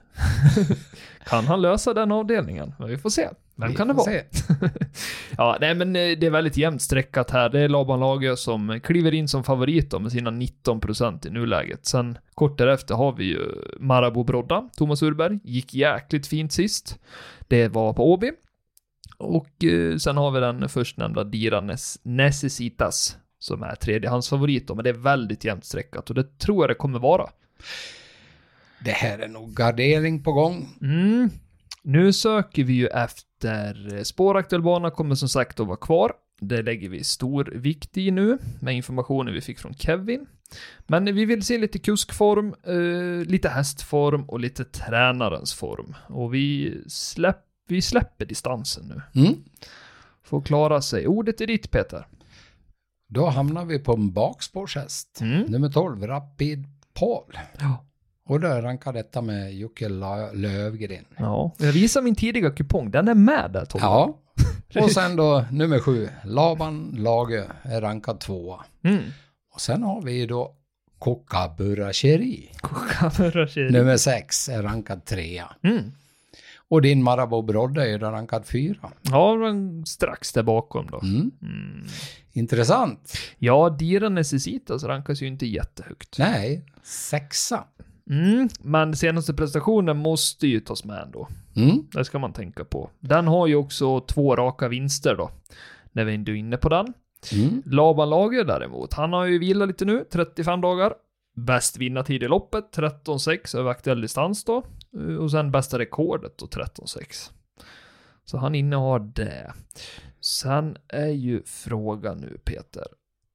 [LAUGHS] kan han lösa den avdelningen? Men vi får se. Vem Vi kan det vara? [LAUGHS] Ja, nej men eh, det är väldigt jämnt streckat här. Det är Laban Lager som kliver in som favorit då med sina 19% i nuläget. Sen kort därefter har vi ju Marabou Brodda, Thomas Urberg, gick jäkligt fint sist. Det var på Åby. Och eh, sen har vi den förstnämnda Dira Necessitas som är tredjehandsfavorit då, men det är väldigt jämnt streckat och det tror jag det kommer vara. Det här är nog gardering på gång. Mm. Nu söker vi ju efter spåraktuell bana kommer som sagt att vara kvar. Det lägger vi stor vikt i nu med informationen vi fick från Kevin. Men vi vill se lite kuskform, eh, lite hästform och lite tränarens form. Och vi, släpp, vi släpper distansen nu. Mm. Får klara sig. Ordet är ditt Peter. Då hamnar vi på en bakspårshäst. Mm. Nummer 12, Rapid Paul. Ja. Och då rankar detta med Jocke Lövgren. ja. Jag visar min tidiga kupong, den är med där Tobbe. Ja. [LAUGHS] Och sen då nummer 7, Laban Lage är rankad tvåa. Mm. Och sen har vi då Kookaburra-Cheri. Kokamura Nummer 6 är rankad trea. Mm. Och din Marabou Brodde är ju rankad fyra. Ja, men strax där bakom då. Mm. Mm. Intressant. Ja, Dira Necessitas rankas ju inte jättehögt. Nej, sexa. Mm, men senaste prestationen måste ju tas med ändå. Mm. Det ska man tänka på. Den har ju också två raka vinster då. När vi ändå är inne på den. Mm. Laban Lager däremot, han har ju vilat lite nu, 35 dagar. Bäst vinnartid i loppet, 13.6 över aktuell distans då. Eh, Och sen bästa rekordet då, 13.6. Så han innehar det. Sen är ju frågan nu Peter.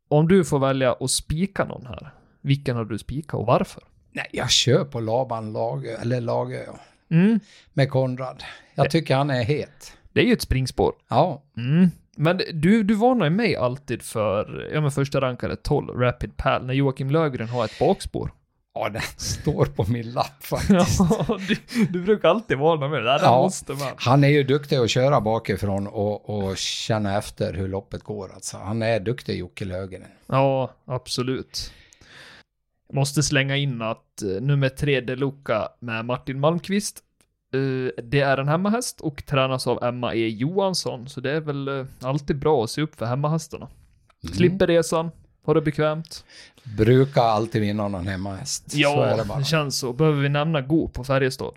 Om du får välja att spika någon här, vilken har du spikat och varför? Nej, jag kör på Laban Lagö, eller Lagö. Mm. med Konrad. Jag tycker han är het. Det är ju ett springspår. Ja, Mm. Men du, du varnar ju mig alltid för, ja men första rankade 12, Rapid Pal, när Joakim Lögren har ett bakspår. Ja den står på min lapp faktiskt. Ja, du, du brukar alltid varna mig. Det här Ja. måste man. Han är ju duktig att köra bakifrån och, och känna efter hur loppet går. Alltså. Han är duktig Jocke Löfgren. Ja, absolut. Måste slänga in att uh, nummer tre Deluca med Martin Malmqvist, eh, det är en hemmahäst och tränas av Emma E Johansson, så det är väl eh, alltid bra att se upp för hemmahästarna. Mm. Slipper resan, har det bekvämt. Brukar alltid vinna någon hemmahäst. Ja, det det, känns så. Behöver vi nämna Go på Färjestad?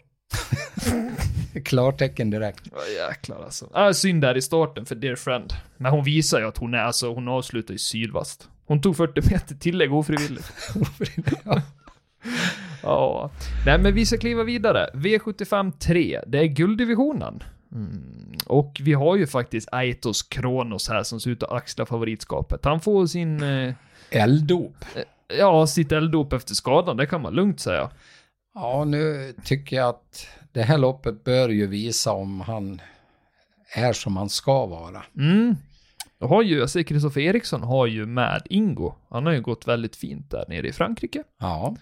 [LAUGHS] Klartecken direkt. Ja, jäklar alltså. Ah, synd där i starten för Dear Friend. Men hon visar ju att hon är, alltså hon avslutar i sydvast. Hon tog 40 meter tillägg [LAUGHS] ofrivilligt. Ja. Ja. Nej men vi ska kliva vidare. V75 3, det är gulddivisionen. Mm. Och vi har ju faktiskt Aitos Kronos här som ser ut att axla favoritskapet. Han får sin, eh, Elddop. ja, sitt elddop efter skadan, det kan man lugnt säga. Ja, nu tycker jag att det här loppet bör ju visa om han är som han ska vara. Mm. Jag har ju, jag ser Kristoffer Eriksson har ju med Ingo. Han har ju gått väldigt fint där nere i Frankrike. Ja,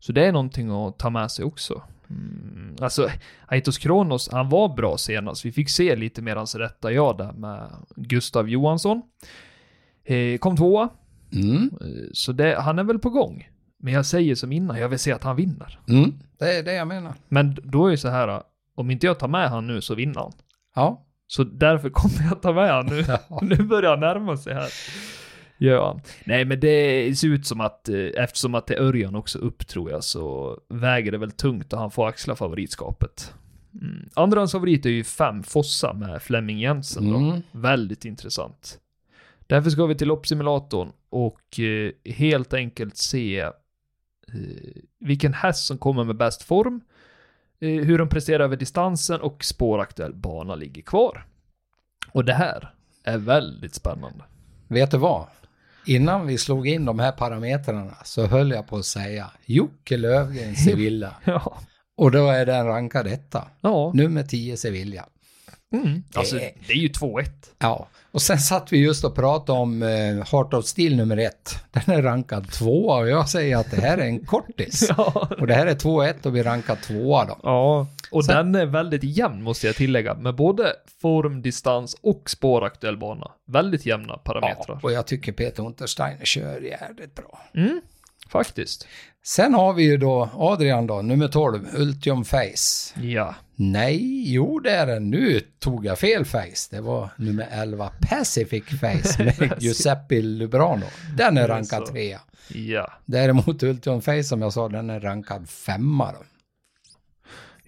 Så det är någonting att ta med sig också. Mm. Alltså, Aitos Kronos, han var bra senast. Vi fick se lite mer hans rätta jag där med Gustav Johansson. Eh, kom tvåa, mm. eh, så det, han är väl på gång. Men jag säger som innan, jag vill se att han vinner. Mm. det är det jag menar. Men då är det så här, om inte jag tar med han nu så vinner han. Ja, Så därför kommer jag ta med han nu. [LAUGHS] ja. Nu börjar han närma sig här. Ja, nej men det ser ut som att eh, eftersom att det är Örjan också upp tror jag så väger det väl tungt och han får axla favoritskapet. Mm. Andrahands favorit är ju fem Fossa med Flemming Jensen då. Mm. Väldigt intressant. Därför ska vi till loppsimulatorn och eh, helt enkelt se eh, vilken häst som kommer med bäst form, eh, hur de presterar över distansen och spåraktuell bana ligger kvar. Och det här är väldigt spännande. Vet du vad? Innan vi slog in de här parametrarna så höll jag på att säga Jocke Löfgren Sevilla. [LAUGHS] Ja. Och då är den rankad etta. Ja. Nummer 10 Sevilla. Mm. Alltså, Det- det är ju 2-1. Ja, och sen satt vi just och pratade om eh, Heart of Steel nummer ett. [LAUGHS] Den är rankad tvåa och jag säger att det här är en kortis. [LAUGHS] Ja. Och det här är 2-1 och vi rankar tvåa då. Ja, och Sen- den är väldigt jämn måste jag tillägga, med både form, distans och spåraktuell bana. Väldigt jämna parametrar. Ja, och jag tycker Peter Untersteiner kör jävligt bra. Mm, faktiskt. Sen har vi ju då Adrian då, nummer 12, Ultium Face. Ja. Nej, jo det är den. Nu tog jag fel face. Det var nummer 11, Pacific Face [LAUGHS] med Giuseppe Lubrano. Den är rankad trea. Ja. Däremot Ultium Face som jag sa, den är rankad femma då.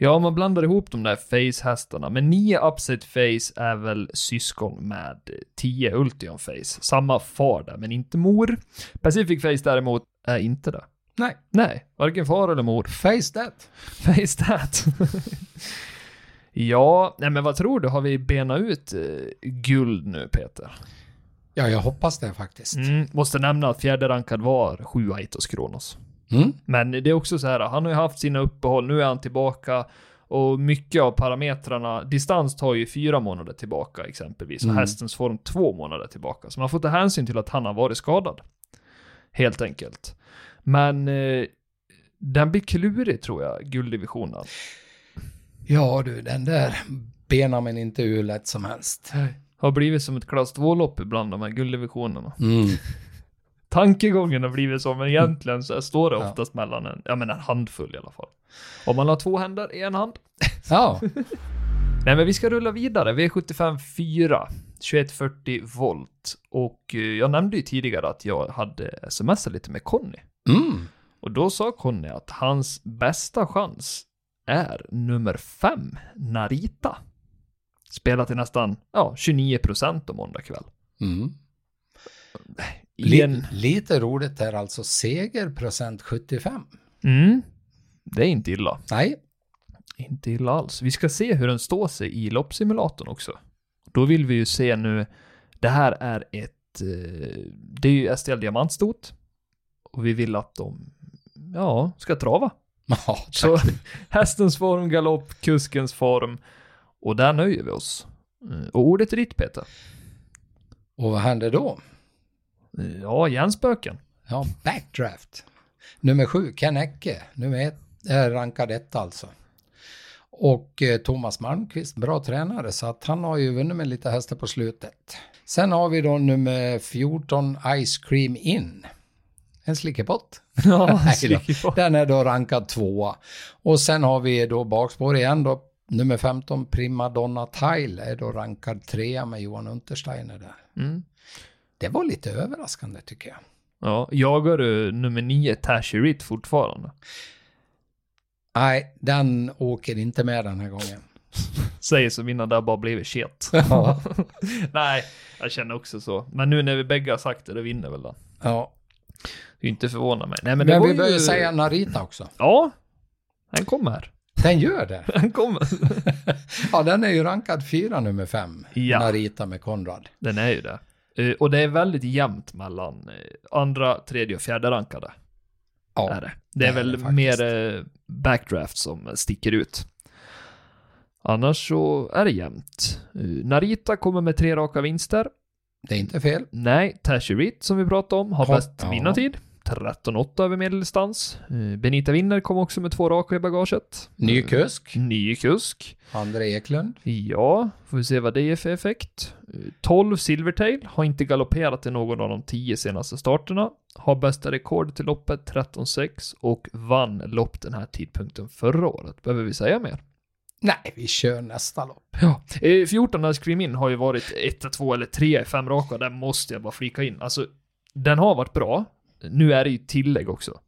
Ja, man blandar ihop de där face-hästarna, men 9 Upset Face är väl syskon med 10 Ultion Face. Samma far där, men inte mor. Pacific Face däremot är inte det. Nej, Nej, varken far eller mor. face that. Face that. [LAUGHS] ja, nej men vad tror du? Har vi benat ut eh, guld nu, Peter? Ja, jag hoppas det faktiskt. Mm, måste nämna att fjärde rankad var 7 Aitos Kronos. Mm. Men det är också så här, han har ju haft sina uppehåll, nu är han tillbaka och mycket av parametrarna, distans tar ju fyra månader tillbaka exempelvis, och Mm. hästens form två månader tillbaka. Så man får ta hänsyn till att han har varit skadad. Helt enkelt. Men eh, den blir klurig tror jag, gulddivisionen. Ja du, den där benar man inte hur lätt som helst. Har blivit som ett klass 2-lopp ibland, de här gulddivisionerna. Mm. Tankegången har blivit så, men egentligen så står det Ja. oftast mellan en, ja men en handfull i alla fall. Om man har två händer i en hand. [LAUGHS] Ja, Nej men vi ska rulla vidare, V75 4, 2140 volt. Och eh, jag nämnde ju tidigare att jag hade smsat lite med Conny. mm. Och då sa Conny att hans bästa chans är nummer 5, Narita. Spelat till nästan, ja, 29% om måndag kväll. Mm. En, Lite roligt är alltså segerprocent 75. mm, det är inte illa. Nej, Inte illa alls. Vi ska se hur den står sig i loppsimulatorn också. Då vill vi ju se nu, det här är ett eh, det är ju STL Diamantstot. Och vi vill att de, ja, ska trava. Ja, [LAUGHS] Så hästens form, galopp, kuskens form. Och där nöjer vi oss. Eh, Och ordet är ditt Peter. och vad händer då? Ja, hjärnspöken. Ja, backdraft. Nummer sju, Ken Ecke. Nummer ett, är rankad ett alltså. Och eh, Thomas Malmqvist, bra tränare, så att han har ju vunnit med lite hästar på slutet. Sen har vi då nummer 14, Ice Cream In. En slickepott. [LAUGHS] Ja, [LAUGHS] slickepott. Den är då rankad tvåa. Och sen har vi då bakspår igen då. Nummer 15, Prima Donna Tile, är då rankad trea med Johan Untersteiner där. Mm. Det var lite överraskande tycker jag. Ja, jagar du nummer nio, Tasherit fortfarande? Nej, den åker inte med den här gången. [LAUGHS] Säger som innan det har bara blivit shit. [LAUGHS] Ja. [LAUGHS] Nej, jag känner också så. Men nu när vi bägge har sagt det, då vinner väl den. ja. Det är inte förvåna mig. Nej, men, Men, vi bör ju säga Narita också. Ja, den kommer. Den gör det. Den kommer. Ja, den är ju rankad fyra nummer fem. Ja. Narita med Konrad. Den är ju det. Eh, Och det är väldigt jämnt mellan eh, andra, tredje och fjärde rankade. Ja, Är det. det är är väl det mer eh, backdraft som sticker ut. Annars så är det jämnt. Narita kommer med tre raka vinster. det är inte fel. Nej, Tasherit som vi pratade om har Ja, bäst ja. Vinnartid. 13,8 över medeldistans. Eh, Benita Winner kom också med två raka i bagaget. Ny kusk, Ny kusk. André Eklund. Ja, får vi se vad det är för effekt. Eh, 12 Silvertail har inte galopperat i någon av de 10 senaste starterna. Har bästa rekord till loppet 13,6 och vann lopp den här tidpunkten förra året. Behöver vi säga mer? Nej, vi kör nästa lopp. Ja. Eh, 14 Scream In har ju varit 1, 2 eller 3 i fem raka. Där måste jag bara flika in. Alltså, den har varit bra. Nu är det ju tillägg också.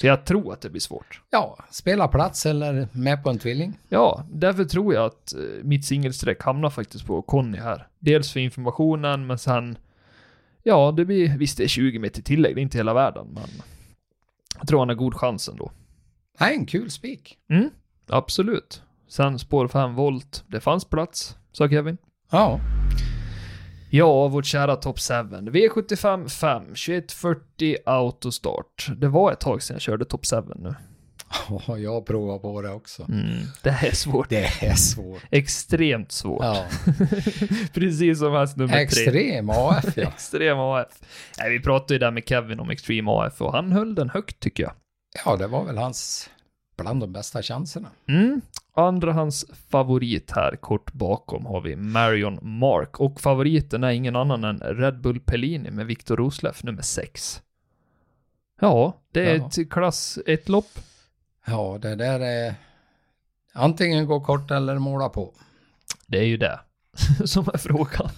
Så jag tror att det blir svårt. Ja, spela plats eller med på en tvilling. Ja, därför tror jag att eh, mitt singelsträck hamnar faktiskt på Conny här. Dels för informationen, men sen... Ja, det blir... Visst, det är 20 meter tillägg, det är inte hela världen, men... Jag tror han har god chans ändå. Nej, en kul spik. Mm, absolut. Sen spår 5 volt, det fanns plats, sa Kevin. Ja, Ja, vårt kära Top 7. V75 5, 2140 autostart. Det var ett tag sedan jag körde Top 7 nu. Ja, jag provar på det också. Mm, det här är svårt. Det är svårt. Extremt svårt. Ja. [LAUGHS] Precis som häst nummer tre. Extrem AF ja. [LAUGHS] Extrem AF. Nej, vi pratade ju där med Kevin om Extreme AF och han höll den högt tycker jag. Ja, det var väl hans bland de bästa chanserna. Mm. Andra hans favorit här kort bakom har vi Marion Mark och favoriten är ingen annan än Red Bull Pellini med Viktor Rosleff nummer 6. Ja, det är Ja. ett klass 1-lopp. Ja, det där är antingen gå kort eller måla på. Det är ju det [LAUGHS] som är frågan.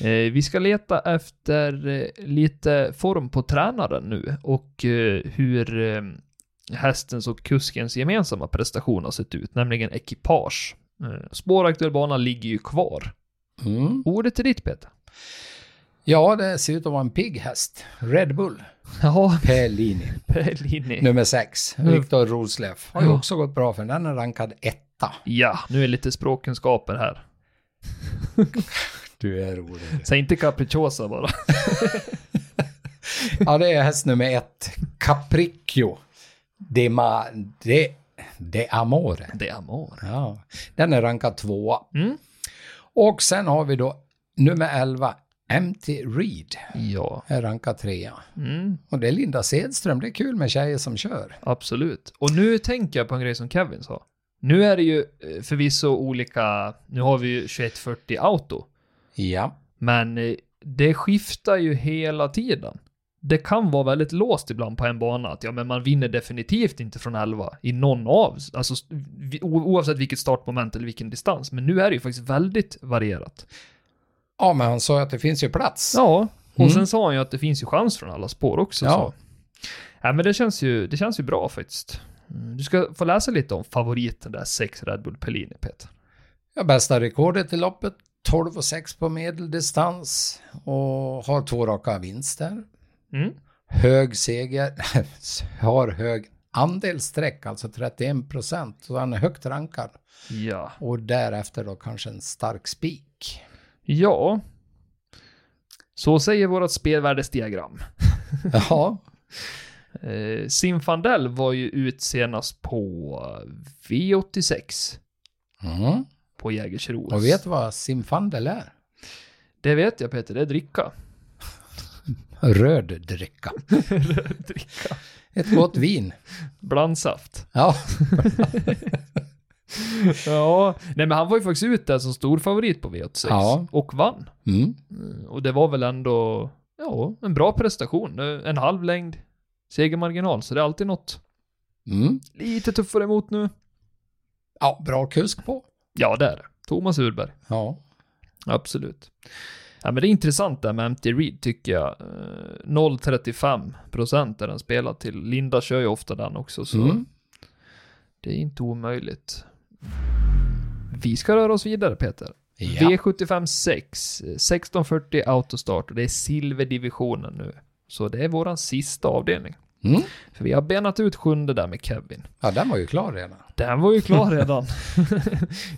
Eh, vi ska leta efter eh, lite form på tränaren nu och eh, hur hästens och kuskens gemensamma prestation har sett ut, nämligen ekipage. Eh, spåraktuell bana ligger ju kvar. Mm. Ordet är ditt Peter. Ja, det ser ut att vara en pigg häst. Red Bull. [LAUGHS] Ja, Pellini. Pellini. Nummer sex. Mm. Viktor Rosleff. Har ju Ja. också gått bra för den är rankad etta. Ja, nu är lite språkkunskaper här. Du är rolig. Säg inte capricciosa bara. [LAUGHS] Ja, det är häst nummer ett. Capriccio. De, ma, de, de Amore. Det är amor. Ja, den är rankad tvåa. Mm. Och sen har vi då nummer 11, MT Reed. Ja. Är rankad trea. Mm. Och det är Linda Sedström. Det är kul med tjejer som kör. Absolut. Och nu tänker jag på en grej som Kevin sa. Nu är det ju eh, förvisso olika, nu har vi ju 2140 auto, Ja. men eh, det skiftar ju hela tiden. Det kan vara väldigt låst ibland på en bana, att ja men man vinner definitivt inte från 11 i någon av, alltså oavsett vilket startmoment eller vilken distans, men nu är det ju faktiskt väldigt varierat. Ja, men han sa att det finns ju plats. Ja, och Mm. sen sa han ju att det finns ju chans från alla spår också. Ja. Så. Ja, men det känns ju, det känns ju bra faktiskt. Mm, Du ska få läsa lite om favoriten där, 6 Red Bull Pellini, Peter. Ja, bästa rekordet i loppet. 12 och 6 på medeldistans. Och har två raka vinster. Mm. Hög seger. [LAUGHS] har hög andelssträck, alltså 31 procent. Så han är högt rankad. Ja. Och därefter då kanske en stark spik. Ja. Så säger vårt spelvärdesdiagram. [LAUGHS] Ja, [LAUGHS] Eh, Zinfandel var ju ut senast på V86 mm. på Jägersros. och vet du vad simfandel är? Det vet jag Peter, det är dricka. Röd dricka. [LAUGHS] dricka. Ett gott vin. Blandsaft. Ja, [LAUGHS] Ja, nej men han var ju faktiskt ut där som stor favorit på V86 Ja. och vann. mm. Mm, Och det var väl ändå, ja, en bra prestation. Eh, En halv längd segermarginal, så det är alltid något. Mm. Lite tuffare emot nu. ja bra kusk på. Ja, det är det. Thomas Urberg. Ja, Absolut. Ja, men det är intressant där med MT Reed tycker jag. Eh, 0,35 procent är den spelad till. Linda kör ju ofta den också, så mm. det är inte omöjligt. Vi ska röra oss vidare, Peter. ja. V75 6, 1640 autostart och det är silverdivisionen nu. Så det är våran sista avdelning. Mm. För vi har benat ut sjunde där med Kevin. ja, den var ju klar redan. Den var ju klar [LAUGHS] redan.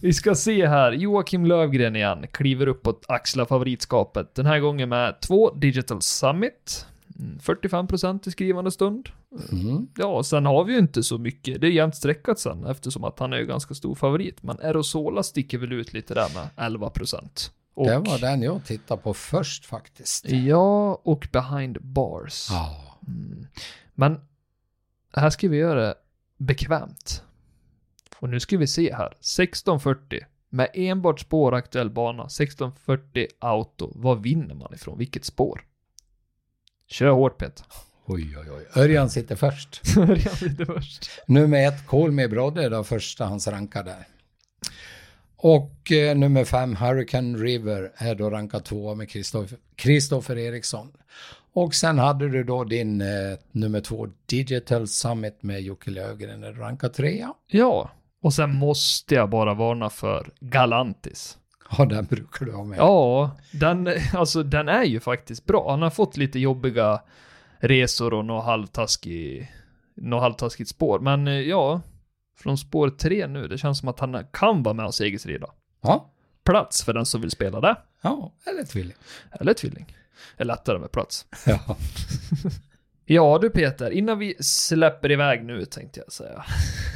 vi ska se här. Joakim Lövgren igen. Kliver upp och axlar favoritskapet. Den här gången med två Digital Summit. Mm, 45% i skrivande stund. Mm. Ja, sen har vi ju inte så mycket. Det är jämnt streckat sen eftersom att han är ju ganska stor favorit. Men Aerosola sticker väl ut lite där med 11%. Och, Det var den jag tittade på först faktiskt. Ja, och Behind Bars. Ja. Mm. Men här ska vi göra det bekvämt. Och nu ska vi se här. 1640 med enbart spår aktuell bana. 1640 auto. Vad vinner man ifrån? Vilket spår? Kör hårt Peter. Oj, oj, oj. Örjan sitter först. [LAUGHS] Börja lite först. Nummer ett, Call Me Brodde, då första hans rankade. Och eh, nummer fem, Hurricane River, är då rankad tvåa med Kristoffer Eriksson. Och sen hade du då din eh, nummer två, Digital Summit med Jocke Löfgren, rankad trea. Ja, och sen måste jag bara varna för Galantis. Ja, den brukar du ha med. Ja, den, alltså, den är ju faktiskt bra. Han har fått lite jobbiga resor och något halvtaskig, något halvtaskigt spår. Men eh, ja, från spår tre nu, det känns som att han kan vara med och segersrida. Ja, Plats för den som vill spela det. ja eller tvilling. Eller tvilling. Är lättare med plats. Ja. [LAUGHS] Ja du Peter, innan vi släpper iväg nu tänkte jag säga.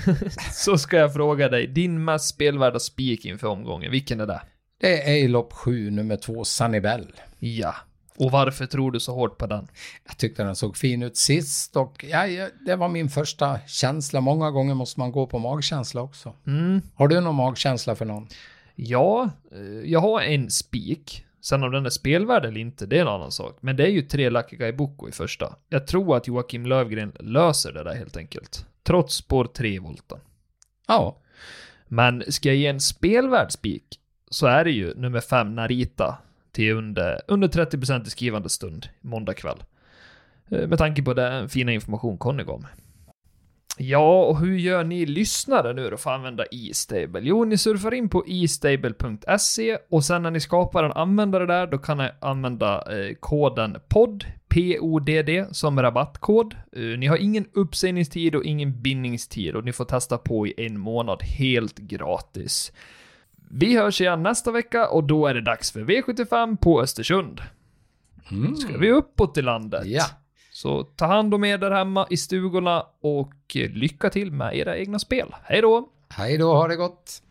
[LAUGHS] så ska jag fråga dig, din mest spelvärda spik inför omgången, vilken är det? Det är i lopp sju, nummer två, Sunny Bell. Ja. Och varför tror du så hårt på den? Jag tyckte den såg fin ut sist och ja, ja, det var min första känsla. Många gånger måste man gå på magkänsla också. Mm, Har du någon magkänsla för någon? Ja, eh, jag har en spik. Sen om den är spelvärd eller inte, det är en annan sak. Men det är ju tre Lucky Guy Boko i första. Jag tror att Joakim Lövgren löser det där helt enkelt. Trots spår 3 i volten. Ja, Men ska jag ge en spelvärd spik så är det ju nummer 5 Narita till under, under 30% i skrivande stund måndag kväll. Eh, Med tanke på den fina information Conny gav mig. Ja, och hur gör ni lyssnare nu då för att använda e-stable? Jo, ni surfar in på e-stable.se och sen när ni skapar en användare där, då kan ni använda eh, koden POD, P-O-D-D, som rabattkod. Eh, ni har ingen uppsägningstid och ingen bindningstid och ni får testa på i en månad helt gratis. Vi hörs igen nästa vecka och då är det dags för V75 på Östersund. mm. Ska vi uppåt i landet? ja. Så ta hand om er där hemma i stugorna och lycka till med era egna spel. Hej då! Hej då, ha det gott.